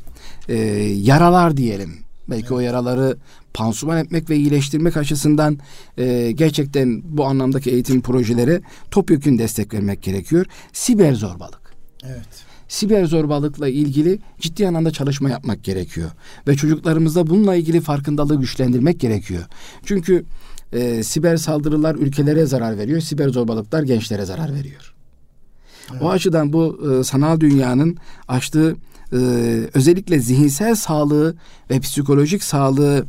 e, yaralar diyelim. Belki evet. o yaraları pansuman etmek ve iyileştirmek açısından e, gerçekten bu anlamdaki eğitim projeleri topyekun destek vermek gerekiyor. Siber zorbalık. Evet siber zorbalıkla ilgili ciddi anlamda çalışma yapmak gerekiyor. Ve çocuklarımızda bununla ilgili farkındalığı güçlendirmek gerekiyor. Çünkü e, siber saldırılar ülkelere zarar veriyor, siber zorbalıklar gençlere zarar veriyor. Evet. O açıdan bu e, sanal dünyanın açtığı e, özellikle zihinsel sağlığı ve psikolojik sağlığı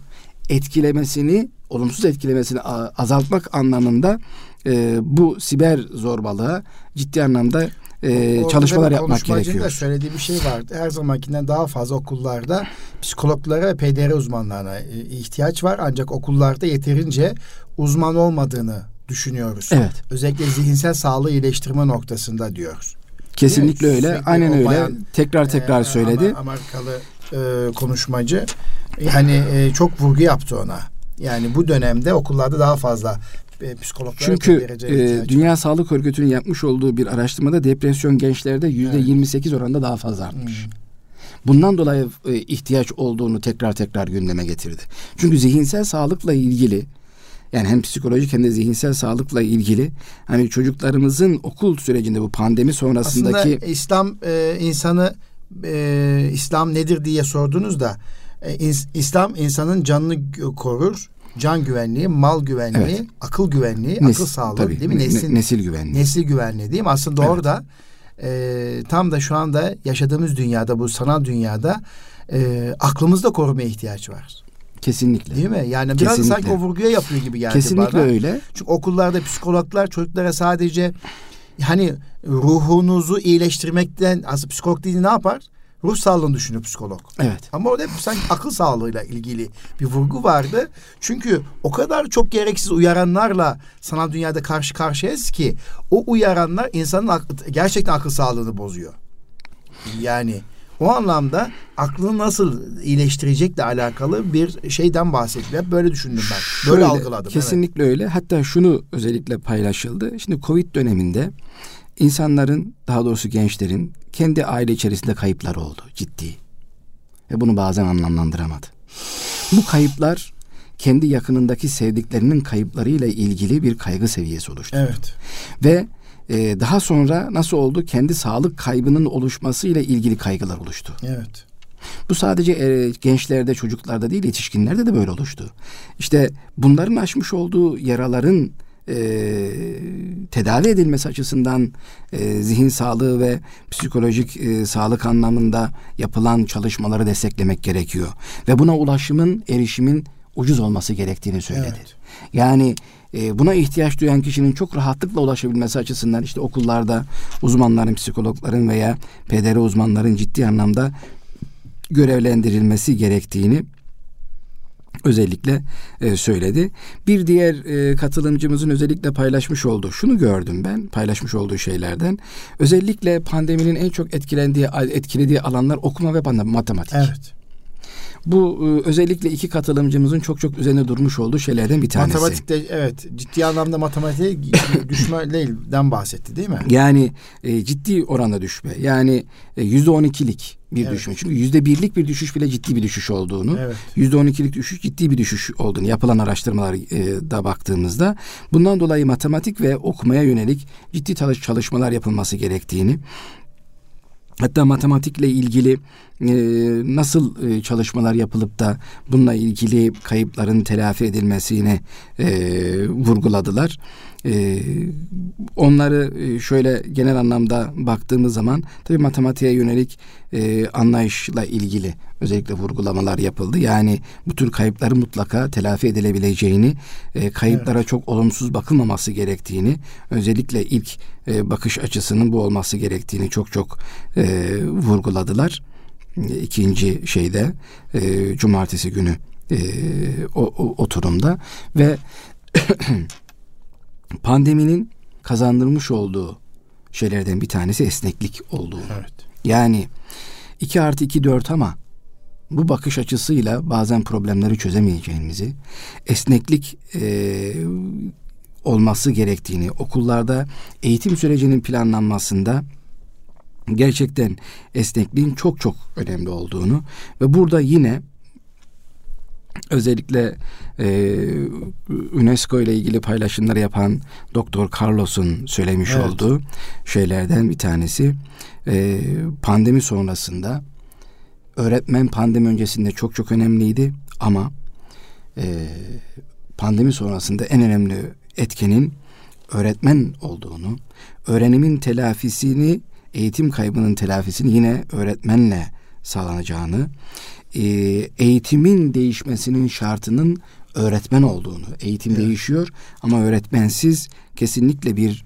etkilemesini, olumsuz etkilemesini azaltmak anlamında e, bu siber zorbalığa ciddi anlamda e, çalışmalar yapmak gerekiyor. da söylediği bir şey vardı. Her zamankinden daha fazla okullarda psikologlara ve PDR uzmanlarına e, ihtiyaç var. Ancak okullarda yeterince uzman olmadığını düşünüyoruz. Evet. Özellikle zihinsel sağlığı iyileştirme noktasında diyoruz. Kesinlikle öyle. Sürekli Aynen öyle. Bayan, tekrar tekrar e, söyledi. Amerikalı e, konuşmacı yani e, çok vurgu yaptı ona. Yani bu dönemde okullarda daha fazla e, psikologlara Çünkü e, Dünya Sağlık Örgütü'nün yapmış olduğu bir araştırmada depresyon gençlerde yüzde evet. 28 oranında daha fazla artmış. Hmm. Bundan dolayı e, ihtiyaç olduğunu tekrar tekrar gündeme getirdi. Çünkü zihinsel sağlıkla ilgili yani hem psikolojik hem de zihinsel sağlıkla ilgili hani çocuklarımızın okul sürecinde bu pandemi sonrasındaki Aslında İslam e, insanı e, İslam nedir diye sordunuz da e, İslam insanın canını korur, can güvenliği, mal güvenliği, evet. akıl güvenliği, Nes, akıl sağlığı tabii, değil mi? Nesil, nesil güvenliği. Nesil güvenliği değil mi? Aslında evet. orada e, tam da şu anda yaşadığımız dünyada bu sanal dünyada e, aklımızda korumaya ihtiyaç var. Kesinlikle. Değil mi? Yani Kesinlikle. biraz sanki o vurguya yapıyor gibi geldi Kesinlikle bana. öyle. Çünkü okullarda psikologlar çocuklara sadece hani ruhunuzu iyileştirmekten aslında psikolog değil ne yapar? Ruh sağlığını düşünüyor psikolog. Evet. Ama orada hep sanki akıl sağlığıyla ilgili bir vurgu vardı. Çünkü o kadar çok gereksiz uyaranlarla sanal dünyada karşı karşıyayız ki o uyaranlar insanın ak- gerçekten akıl sağlığını bozuyor. Yani o anlamda aklını nasıl iyileştirecekle alakalı bir şeyden bahsediyor. Hep böyle düşündüm ben. Böyle Şöyle, algıladım. Kesinlikle evet. öyle. Hatta şunu özellikle paylaşıldı. Şimdi Covid döneminde insanların daha doğrusu gençlerin kendi aile içerisinde kayıpları oldu ciddi. Ve bunu bazen anlamlandıramadı. Bu kayıplar kendi yakınındaki sevdiklerinin kayıplarıyla ilgili bir kaygı seviyesi oluştu. Evet. Ve e, daha sonra nasıl oldu? Kendi sağlık kaybının oluşmasıyla ilgili kaygılar oluştu. Evet. Bu sadece e, gençlerde, çocuklarda değil, yetişkinlerde de böyle oluştu. İşte bunların aşmış olduğu yaraların e, tedavi edilmesi açısından e, zihin sağlığı ve psikolojik e, sağlık anlamında yapılan çalışmaları desteklemek gerekiyor. Ve buna ulaşımın, erişimin ucuz olması gerektiğini söyledi. Evet. Yani e, buna ihtiyaç duyan kişinin çok rahatlıkla ulaşabilmesi açısından işte okullarda uzmanların, psikologların veya PDR uzmanların ciddi anlamda görevlendirilmesi gerektiğini özellikle e, söyledi. Bir diğer e, katılımcımızın özellikle paylaşmış olduğu, şunu gördüm ben paylaşmış olduğu şeylerden. Özellikle pandeminin en çok etkilendiği etkilediği alanlar okuma ve matematik. Evet. Bu e, özellikle iki katılımcımızın çok çok üzerine durmuş olduğu şeylerden bir tanesi. Matematikte evet ciddi anlamda matematiğe düşmeden bahsetti değil mi? Yani e, ciddi oranda düşme. Yani e, yüzde on ikilik bir evet. düşme. Çünkü yüzde birlik bir düşüş bile ciddi bir düşüş olduğunu, yüzde on ikilik düşüş ciddi bir düşüş olduğunu yapılan araştırmalar e, da baktığımızda bundan dolayı matematik ve okumaya yönelik ciddi çalışmalar yapılması gerektiğini Hatta matematikle ilgili e, nasıl e, çalışmalar yapılıp da bununla ilgili kayıpların telafi edilmesini e, vurguladılar. E, onları şöyle genel anlamda baktığımız zaman tabii matematiğe yönelik e, anlayışla ilgili özellikle vurgulamalar yapıldı. Yani bu tür kayıpları mutlaka telafi edilebileceğini, e, kayıplara evet. çok olumsuz bakılmaması gerektiğini, özellikle ilk e, bakış açısının bu olması gerektiğini çok çok e, vurguladılar. E, ikinci şeyde e, cumartesi günü e, o, o oturumda ve pandeminin kazandırmış olduğu şeylerden bir tanesi esneklik olduğu. Evet. Yani 2 artı 2 4 ama bu bakış açısıyla bazen problemleri çözemeyeceğimizi, esneklik e, olması gerektiğini, okullarda eğitim sürecinin planlanmasında gerçekten esnekliğin çok çok önemli olduğunu ve burada yine özellikle e, UNESCO ile ilgili paylaşımları yapan Doktor Carlos'un söylemiş evet. olduğu şeylerden bir tanesi e, pandemi sonrasında öğretmen pandemi öncesinde çok çok önemliydi ama e, pandemi sonrasında en önemli etkenin öğretmen olduğunu, öğrenimin telafisini, eğitim kaybının telafisini yine öğretmenle sağlanacağını, e, eğitimin değişmesinin şartının öğretmen olduğunu, eğitim evet. değişiyor ama öğretmensiz kesinlikle bir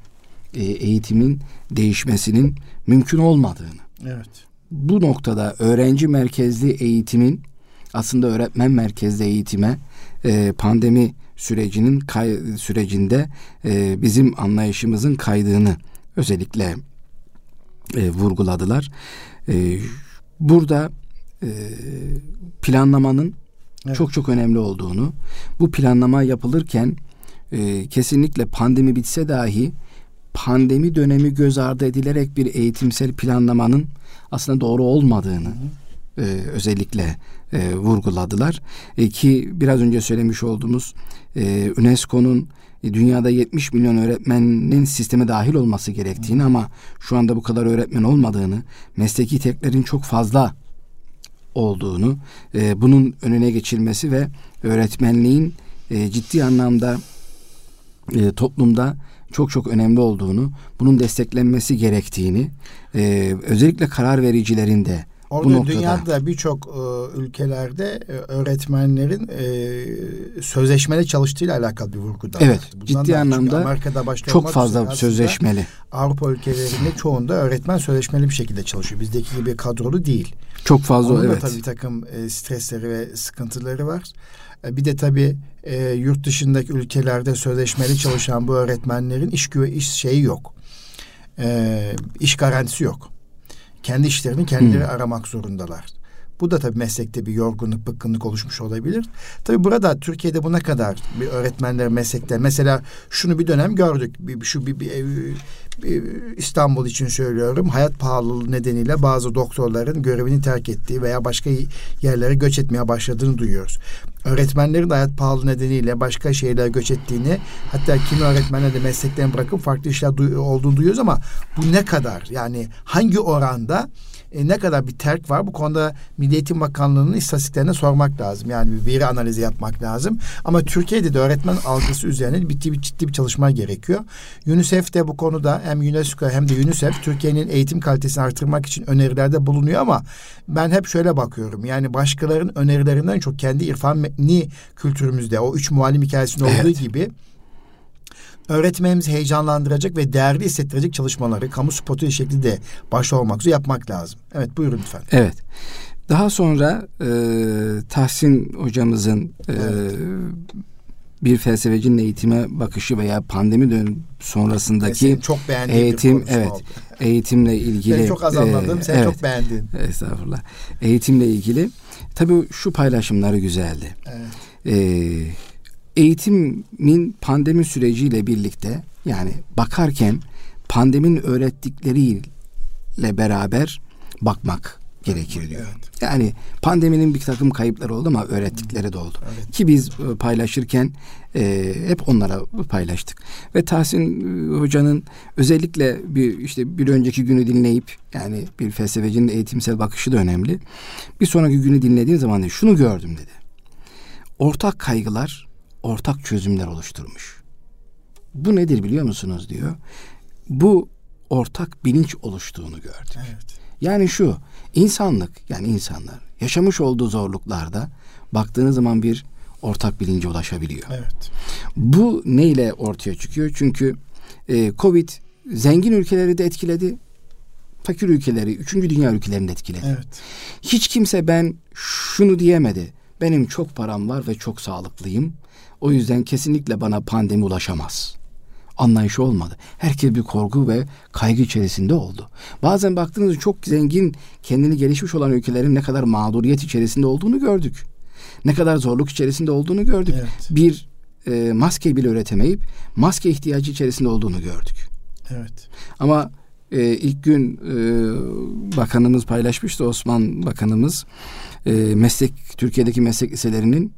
e, eğitimin değişmesinin mümkün olmadığını. Evet. Bu noktada öğrenci merkezli eğitimin aslında öğretmen merkezli eğitime e, pandemi sürecinin kay, sürecinde e, bizim anlayışımızın kaydığını özellikle e, vurguladılar. E, burada e, planlamanın evet. çok çok önemli olduğunu, bu planlama yapılırken e, kesinlikle pandemi bitse dahi pandemi dönemi göz ardı edilerek bir eğitimsel planlamanın aslında doğru olmadığını E, özellikle e, vurguladılar. E, ki biraz önce söylemiş olduğumuz e, UNESCO'nun e, dünyada 70 milyon öğretmenin sisteme dahil olması gerektiğini ama şu anda bu kadar öğretmen olmadığını, mesleki teklerin çok fazla olduğunu, e, bunun önüne geçilmesi ve öğretmenliğin e, ciddi anlamda e, toplumda çok çok önemli olduğunu, bunun desteklenmesi gerektiğini, e, özellikle karar vericilerin de Orada bu noktada. dünyada birçok e, ülkelerde e, öğretmenlerin e, sözleşmeli çalıştığıyla alakalı bir vurgu da var. Evet, ciddi anlamda Amerika'da başta çok fazla sözleşmeli. Avrupa ülkelerinde çoğunda öğretmen sözleşmeli bir şekilde çalışıyor. Bizdeki gibi kadrolu değil. Çok fazla Onun evet. da tabii bir takım e, stresleri ve sıkıntıları var. E, bir de tabii e, yurt dışındaki ülkelerde sözleşmeli çalışan bu öğretmenlerin iş güve iş şeyi yok. E, iş garantisi yok. Kendi işlerini kendileri hmm. aramak zorundalar. Bu da tabii meslekte bir yorgunluk, bıkkınlık oluşmuş olabilir. Tabii burada Türkiye'de bu ne kadar bir öğretmenler meslekte mesela şunu bir dönem gördük. Bir, şu bir, bir, bir İstanbul için söylüyorum. Hayat pahalılığı nedeniyle bazı doktorların görevini terk ettiği veya başka yerlere göç etmeye başladığını duyuyoruz. Öğretmenlerin de hayat pahalı nedeniyle başka şehirlere göç ettiğini hatta kimi öğretmenler de mesleklerini bırakıp farklı işler olduğunu duyuyoruz ama bu ne kadar? Yani hangi oranda e, ne kadar bir terk var bu konuda Milli Eğitim Bakanlığı'nın istatistiklerine sormak lazım. Yani bir veri analizi yapmak lazım. Ama Türkiye'de de öğretmen algısı üzerine ciddi bir, ciddi bir çalışma gerekiyor. UNICEF de bu konuda hem UNESCO hem de UNICEF Türkiye'nin eğitim kalitesini artırmak için önerilerde bulunuyor ama ben hep şöyle bakıyorum. Yani başkalarının önerilerinden çok kendi irfan metni kültürümüzde o üç muallim hikayesinde olduğu evet. gibi öğretmenimizi heyecanlandıracak ve değerli hissettirecek çalışmaları kamu spotu şeklinde başta olmak üzere yapmak lazım. Evet buyurun lütfen. Evet. Daha sonra e, Tahsin hocamızın e, evet. bir felsefecinin eğitime bakışı veya pandemi dön sonrasındaki çok eğitim evet oldu. eğitimle ilgili ben çok az anladım e, sen evet, çok beğendin. Estağfurullah. Eğitimle ilgili tabii şu paylaşımları güzeldi. Evet. E, eğitimin pandemi süreciyle birlikte yani bakarken pandemin öğrettikleriyle beraber bakmak gerekir diyor. Evet. Yani pandeminin bir takım kayıpları oldu ama öğrettikleri de oldu. Evet. Ki biz e, paylaşırken e, hep onlara paylaştık. Ve Tahsin e, Hoca'nın özellikle bir işte bir önceki günü dinleyip yani bir felsefecinin eğitimsel bakışı da önemli. Bir sonraki günü dinlediğim zaman şunu gördüm dedi. Ortak kaygılar ortak çözümler oluşturmuş. Bu nedir biliyor musunuz diyor. Bu ortak bilinç oluştuğunu gördük. Evet. Yani şu insanlık yani insanlar yaşamış olduğu zorluklarda baktığınız zaman bir ortak bilince ulaşabiliyor. Evet. Bu neyle ortaya çıkıyor? Çünkü e, Covid zengin ülkeleri de etkiledi. Fakir ülkeleri, üçüncü dünya ülkelerini de etkiledi. Evet. Hiç kimse ben şunu diyemedi benim çok param var ve çok sağlıklıyım. O yüzden kesinlikle bana pandemi ulaşamaz. Anlayışı olmadı. Herkes bir korku ve kaygı içerisinde oldu. Bazen baktığınızda çok zengin, kendini gelişmiş olan ülkelerin ne kadar mağduriyet içerisinde olduğunu gördük. Ne kadar zorluk içerisinde olduğunu gördük. Evet. Bir e, maske bile üretemeyip maske ihtiyacı içerisinde olduğunu gördük. Evet. Ama e, ilk gün e, bakanımız paylaşmıştı Osman bakanımız e, meslek Türkiye'deki meslek liselerinin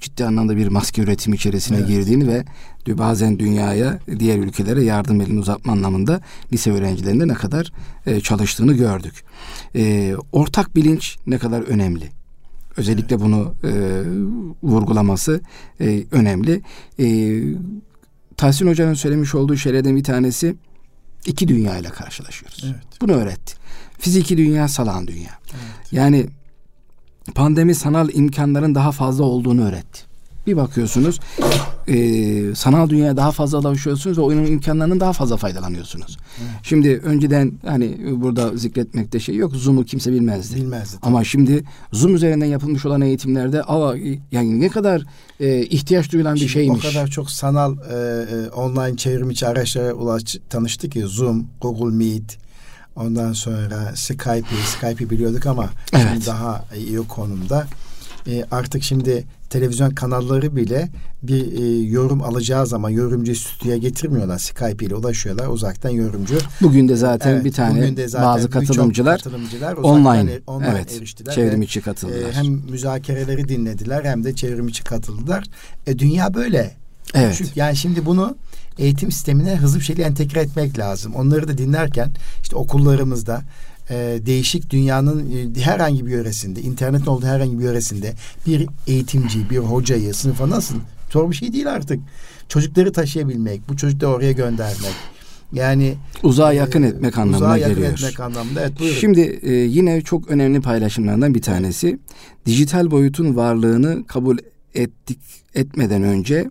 ciddi anlamda bir maske üretimi içerisine evet. girdiğini ve bazen dünyaya diğer ülkelere yardım elini uzatma anlamında lise öğrencilerinde ne kadar e, çalıştığını gördük. E, ortak bilinç ne kadar önemli. Özellikle bunu e, vurgulaması e, önemli. E, Tahsin Hoca'nın söylemiş olduğu şeylerden bir tanesi iki dünya ile karşılaşıyoruz. Evet. Bunu öğretti. Fiziki dünya, salan dünya. Evet. Yani pandemi sanal imkanların daha fazla olduğunu öğretti. Bir bakıyorsunuz e, sanal dünyaya daha fazla alışıyorsunuz ve oyunun imkanlarının daha fazla faydalanıyorsunuz. Evet. Şimdi önceden hani burada zikretmekte şey yok. Zoom'u kimse bilmezdi. Bilmezdi. Ama şimdi Zoom üzerinden yapılmış olan eğitimlerde aa, yani ne kadar e, ihtiyaç duyulan şimdi bir şeymiş. O kadar çok sanal e, e, online çevrimiçi araçlara ulaş, tanıştı ki Zoom, Google Meet, ondan sonra Skype, Skype'i biliyorduk ama evet. şimdi daha iyi konumda. E, artık şimdi televizyon kanalları bile bir e, yorum alacağı zaman yorumcu stüdyoya getirmiyorlar. Skype ile ulaşıyorlar. Uzaktan yorumcu. Bugün de zaten evet, bir tane de zaten bazı katılımcılar, katılımcılar online, er, online evet, eriştiler. Çevrim içi katıldılar. E, hem müzakereleri dinlediler hem de çevrim içi katıldılar. E, dünya böyle. Evet. Çünkü yani şimdi bunu eğitim sistemine hızlı bir şekilde entegre etmek lazım. Onları da dinlerken işte okullarımızda e, değişik dünyanın e, herhangi bir yöresinde, internetin olduğu herhangi bir yöresinde bir eğitimci, bir hocayı sınıfa nasıl zor bir şey değil artık. Çocukları taşıyabilmek, bu çocukları oraya göndermek. Yani uzağa yakın e, etmek anlamına uzağa yakın geliyor. etmek anlamında. Evet, buyurun. Şimdi e, yine çok önemli paylaşımlardan bir tanesi dijital boyutun varlığını kabul ettik etmeden önce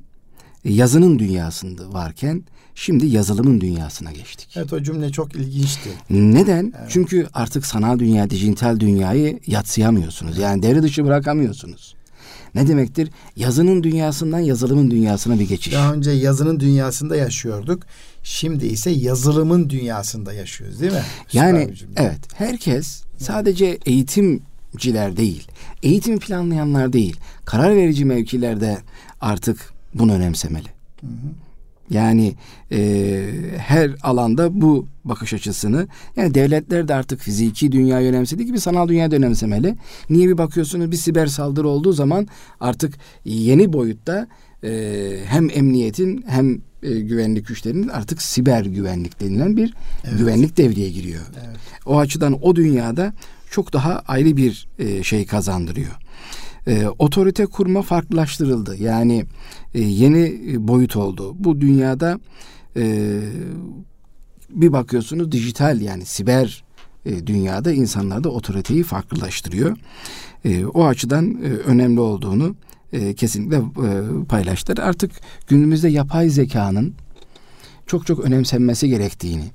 yazının dünyasında varken Şimdi yazılımın dünyasına geçtik. Evet o cümle çok ilginçti. Neden? Evet. Çünkü artık sanal dünya, dijital dünyayı yatsıyamıyorsunuz. Yani devre dışı bırakamıyorsunuz. Ne demektir? Yazının dünyasından yazılımın dünyasına bir geçiş. Daha önce yazının dünyasında yaşıyorduk. Şimdi ise yazılımın dünyasında yaşıyoruz değil mi? Yani evet herkes sadece eğitimciler değil, eğitimi planlayanlar değil, karar verici mevkilerde artık bunu önemsemeli. Hı hı. Yani e, her alanda bu bakış açısını yani devletler de artık fiziki dünya önemsediği gibi sanal dünya da önemsemeli. Niye bir bakıyorsunuz bir siber saldırı olduğu zaman artık yeni boyutta e, hem emniyetin hem e, güvenlik güçlerinin artık siber güvenlik denilen bir evet. güvenlik devreye giriyor. Evet. O açıdan o dünyada çok daha ayrı bir e, şey kazandırıyor. E, otorite kurma farklılaştırıldı. Yani e, yeni boyut oldu. Bu dünyada e, bir bakıyorsunuz dijital yani siber e, dünyada insanlarda otoriteyi farklılaştırıyor. E, o açıdan e, önemli olduğunu e, kesinlikle e, paylaştılar. Artık günümüzde yapay zekanın çok çok önemsenmesi gerektiğini,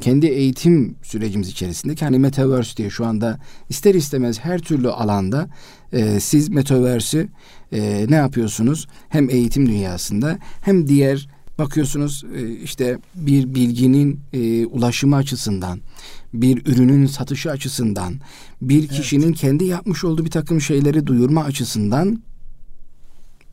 kendi eğitim sürecimiz içerisinde hani Metaverse diye şu anda ister istemez her türlü alanda e, siz Metaverse'ü e, ne yapıyorsunuz? Hem eğitim dünyasında hem diğer bakıyorsunuz e, işte bir bilginin e, ulaşımı açısından, bir ürünün satışı açısından, bir kişinin evet. kendi yapmış olduğu bir takım şeyleri duyurma açısından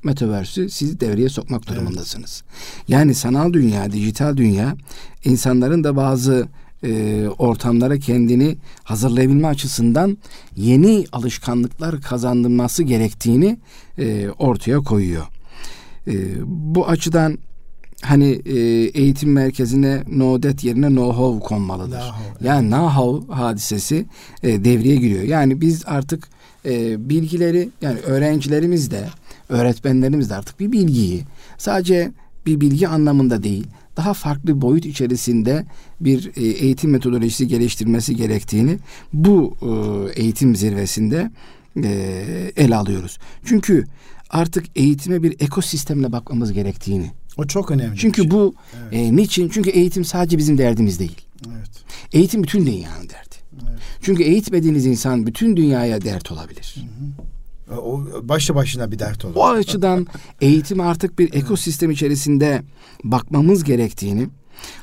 Metaverse'ü siz devreye sokmak durumundasınız. Evet. Yani sanal dünya, dijital dünya insanların da bazı e, ortamlara kendini hazırlayabilme açısından yeni alışkanlıklar kazandırması gerektiğini e, ortaya koyuyor. E, bu açıdan hani e, eğitim merkezine no det yerine know-how konmalıdır. Know-how, yani evet. know-how hadisesi e, devreye giriyor. Yani biz artık e, bilgileri yani öğrencilerimiz de öğretmenlerimiz de artık bir bilgiyi sadece bir bilgi anlamında değil daha farklı boyut içerisinde bir e, eğitim metodolojisi geliştirmesi gerektiğini bu e, eğitim zirvesinde e, ele alıyoruz. Çünkü artık eğitime bir ekosistemle bakmamız gerektiğini. O çok önemli. Çünkü şey. bu evet. e, niçin? Çünkü eğitim sadece bizim derdimiz değil. Evet. Eğitim bütün dünyanın derdi. Evet. Çünkü eğitmediğiniz insan bütün dünyaya dert olabilir. Hı hı. O başlı başına bir dert olur. O açıdan eğitim artık bir ekosistem içerisinde bakmamız gerektiğini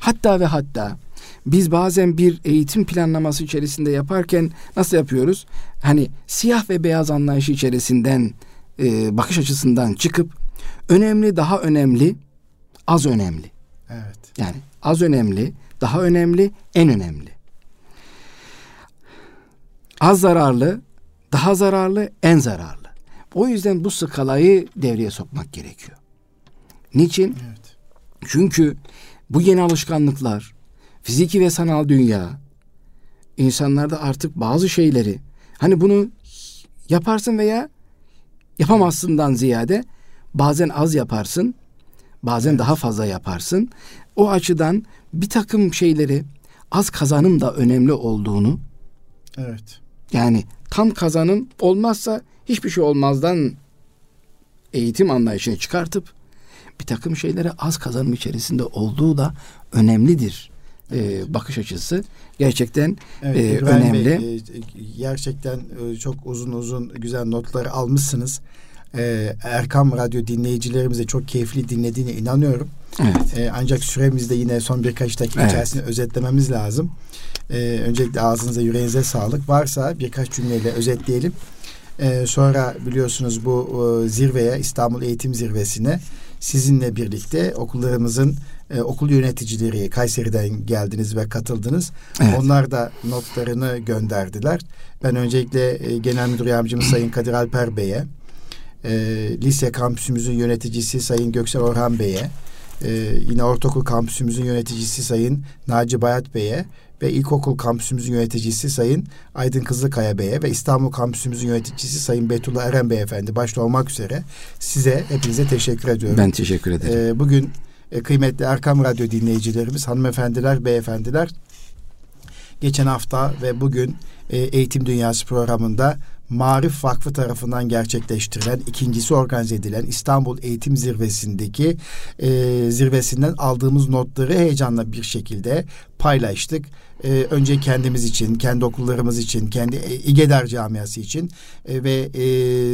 hatta ve hatta biz bazen bir eğitim planlaması içerisinde yaparken nasıl yapıyoruz? Hani siyah ve beyaz anlayışı içerisinden e, bakış açısından çıkıp önemli daha önemli az önemli. Evet. Yani az önemli, daha önemli, en önemli. Az zararlı, daha zararlı, en zararlı. O yüzden bu skalayı devreye sokmak gerekiyor. Niçin? Evet. Çünkü bu yeni alışkanlıklar, fiziki ve sanal dünya insanlarda artık bazı şeyleri hani bunu yaparsın veya yapamazsından ziyade bazen az yaparsın, bazen evet. daha fazla yaparsın. O açıdan bir takım şeyleri az kazanım da önemli olduğunu Evet. Yani tam kazanım olmazsa hiçbir şey olmazdan eğitim anlayışını çıkartıp bir takım şeylere az kazanım içerisinde olduğu da önemlidir. Evet. Ee, bakış açısı gerçekten evet, e, önemli. Bey, gerçekten e, çok uzun uzun güzel notları almışsınız. Ee, Erkam Radyo dinleyicilerimize çok keyifli dinlediğine inanıyorum. Evet. Ee, ancak süremizde yine son birkaç dakika evet. içerisinde özetlememiz lazım. Ee, öncelikle ağzınıza yüreğinize sağlık. Varsa birkaç cümleyle özetleyelim. Ee, sonra biliyorsunuz bu e, zirveye İstanbul Eğitim Zirvesi'ne sizinle birlikte okullarımızın e, okul yöneticileri Kayseri'den geldiniz ve katıldınız. Evet. Onlar da notlarını gönderdiler. Ben öncelikle e, Genel Müdür Yardımcımız Sayın Kadir Alper Bey'e, e, lise kampüsümüzün yöneticisi Sayın Göksel Orhan Bey'e, e, yine ortaokul kampüsümüzün yöneticisi Sayın Naci Bayat Bey'e ve ilkokul kampüsümüzün yöneticisi Sayın Aydın Kızılkaya Bey'e ve İstanbul kampüsümüzün yöneticisi Sayın Betullah Eren Beyefendi başta olmak üzere size hepinize teşekkür ediyorum. Ben teşekkür ederim. Ee, bugün e, kıymetli Erkam Radyo dinleyicilerimiz, hanımefendiler, beyefendiler geçen hafta ve bugün e, Eğitim Dünyası programında Marif Vakfı tarafından gerçekleştirilen ikincisi organize edilen İstanbul Eğitim Zirvesi'ndeki e, zirvesinden aldığımız notları heyecanla bir şekilde paylaştık e, önce kendimiz için, kendi okullarımız için, kendi e, İGEDER camiası için e, ve e,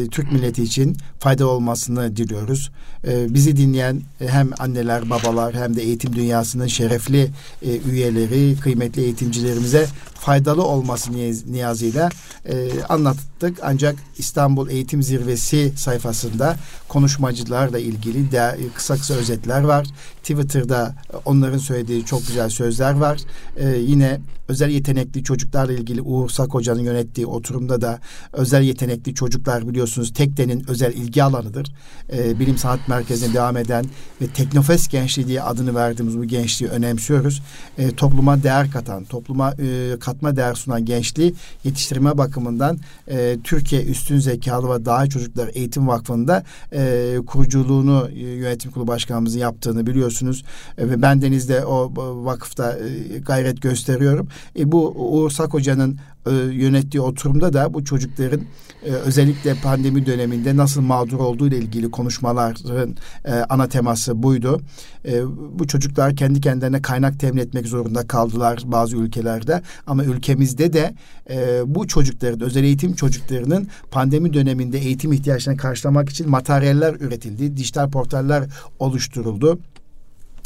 Türk milleti için fayda olmasını diliyoruz. E, bizi dinleyen e, hem anneler, babalar hem de eğitim dünyasının şerefli e, üyeleri, kıymetli eğitimcilerimize faydalı olması niyaz, niyazıyla e, anlattık. Ancak İstanbul Eğitim Zirvesi sayfasında konuşmacılarla ilgili de, kısa kısa özetler var. Twitter'da onların söylediği çok güzel sözler var. E, yine özel yetenekli çocuklarla ilgili Uğur Sak Hoca'nın yönettiği oturumda da özel yetenekli çocuklar biliyorsunuz TEKDE'nin özel ilgi alanıdır. E, Bilim Sanat Merkezi'ne devam eden ve Teknofest Gençliği diye adını verdiğimiz bu gençliği önemsiyoruz. E, topluma değer katan, topluma e, katma değer sunan gençliği yetiştirme bakımından e, Türkiye Üstün Zekalı ve Daha Çocuklar Eğitim Vakfı'nda e, kuruculuğunu e, yönetim kurulu başkanımızın yaptığını biliyorsunuz. E, ve ben Deniz'de o vakıfta e, gayret gösteriyorum. E, bu Uğur Hoca'nın e, yönettiği oturumda da bu çocukların e, özellikle pandemi döneminde nasıl mağdur olduğu ile ilgili konuşmaların e, ana teması buydu. E, bu çocuklar kendi kendilerine kaynak temin etmek zorunda kaldılar bazı ülkelerde ama ülkemizde de e, bu çocukların özel eğitim çocuklarının pandemi döneminde eğitim ihtiyaçlarını karşılamak için materyaller üretildi, dijital portaller oluşturuldu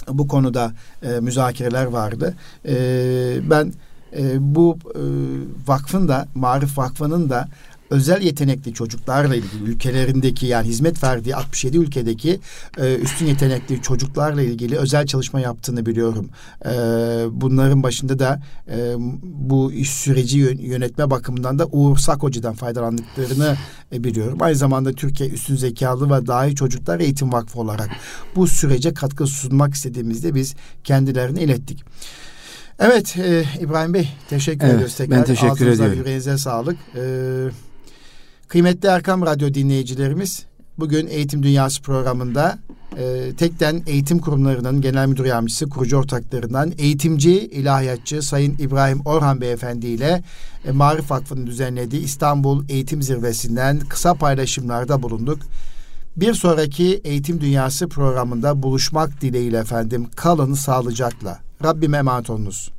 bu konuda e, müzakereler vardı. E, ben e, bu e, vakfın da Marif Vakfı'nın da özel yetenekli çocuklarla ilgili ülkelerindeki yani hizmet verdiği 67 ülkedeki e, üstün yetenekli çocuklarla ilgili özel çalışma yaptığını biliyorum. E, bunların başında da e, bu iş süreci yönetme bakımından da Uğur Sakocu'dan faydalandıklarını e, biliyorum. Aynı zamanda Türkiye Üstün Zekalı ve Dahi Çocuklar Eğitim Vakfı olarak bu sürece katkı sunmak istediğimizde biz kendilerini ilettik. Evet e, İbrahim Bey teşekkür evet, ediyoruz tekrar. Ben teşekkür Ağzınıza, ediyorum. yüreğinize sağlık. Ee, kıymetli Erkam Radyo dinleyicilerimiz bugün Eğitim Dünyası programında e, Tekden Eğitim Kurumlarının Genel Müdür Yardımcısı, kurucu ortaklarından eğitimci, ilahiyatçı Sayın İbrahim Orhan Beyefendi ile e, Marif Vakfı'nın düzenlediği İstanbul Eğitim Zirvesi'nden kısa paylaşımlarda bulunduk. Bir sonraki Eğitim Dünyası programında buluşmak dileğiyle efendim. Kalın sağlıcakla. Rabbime emanet olunuz.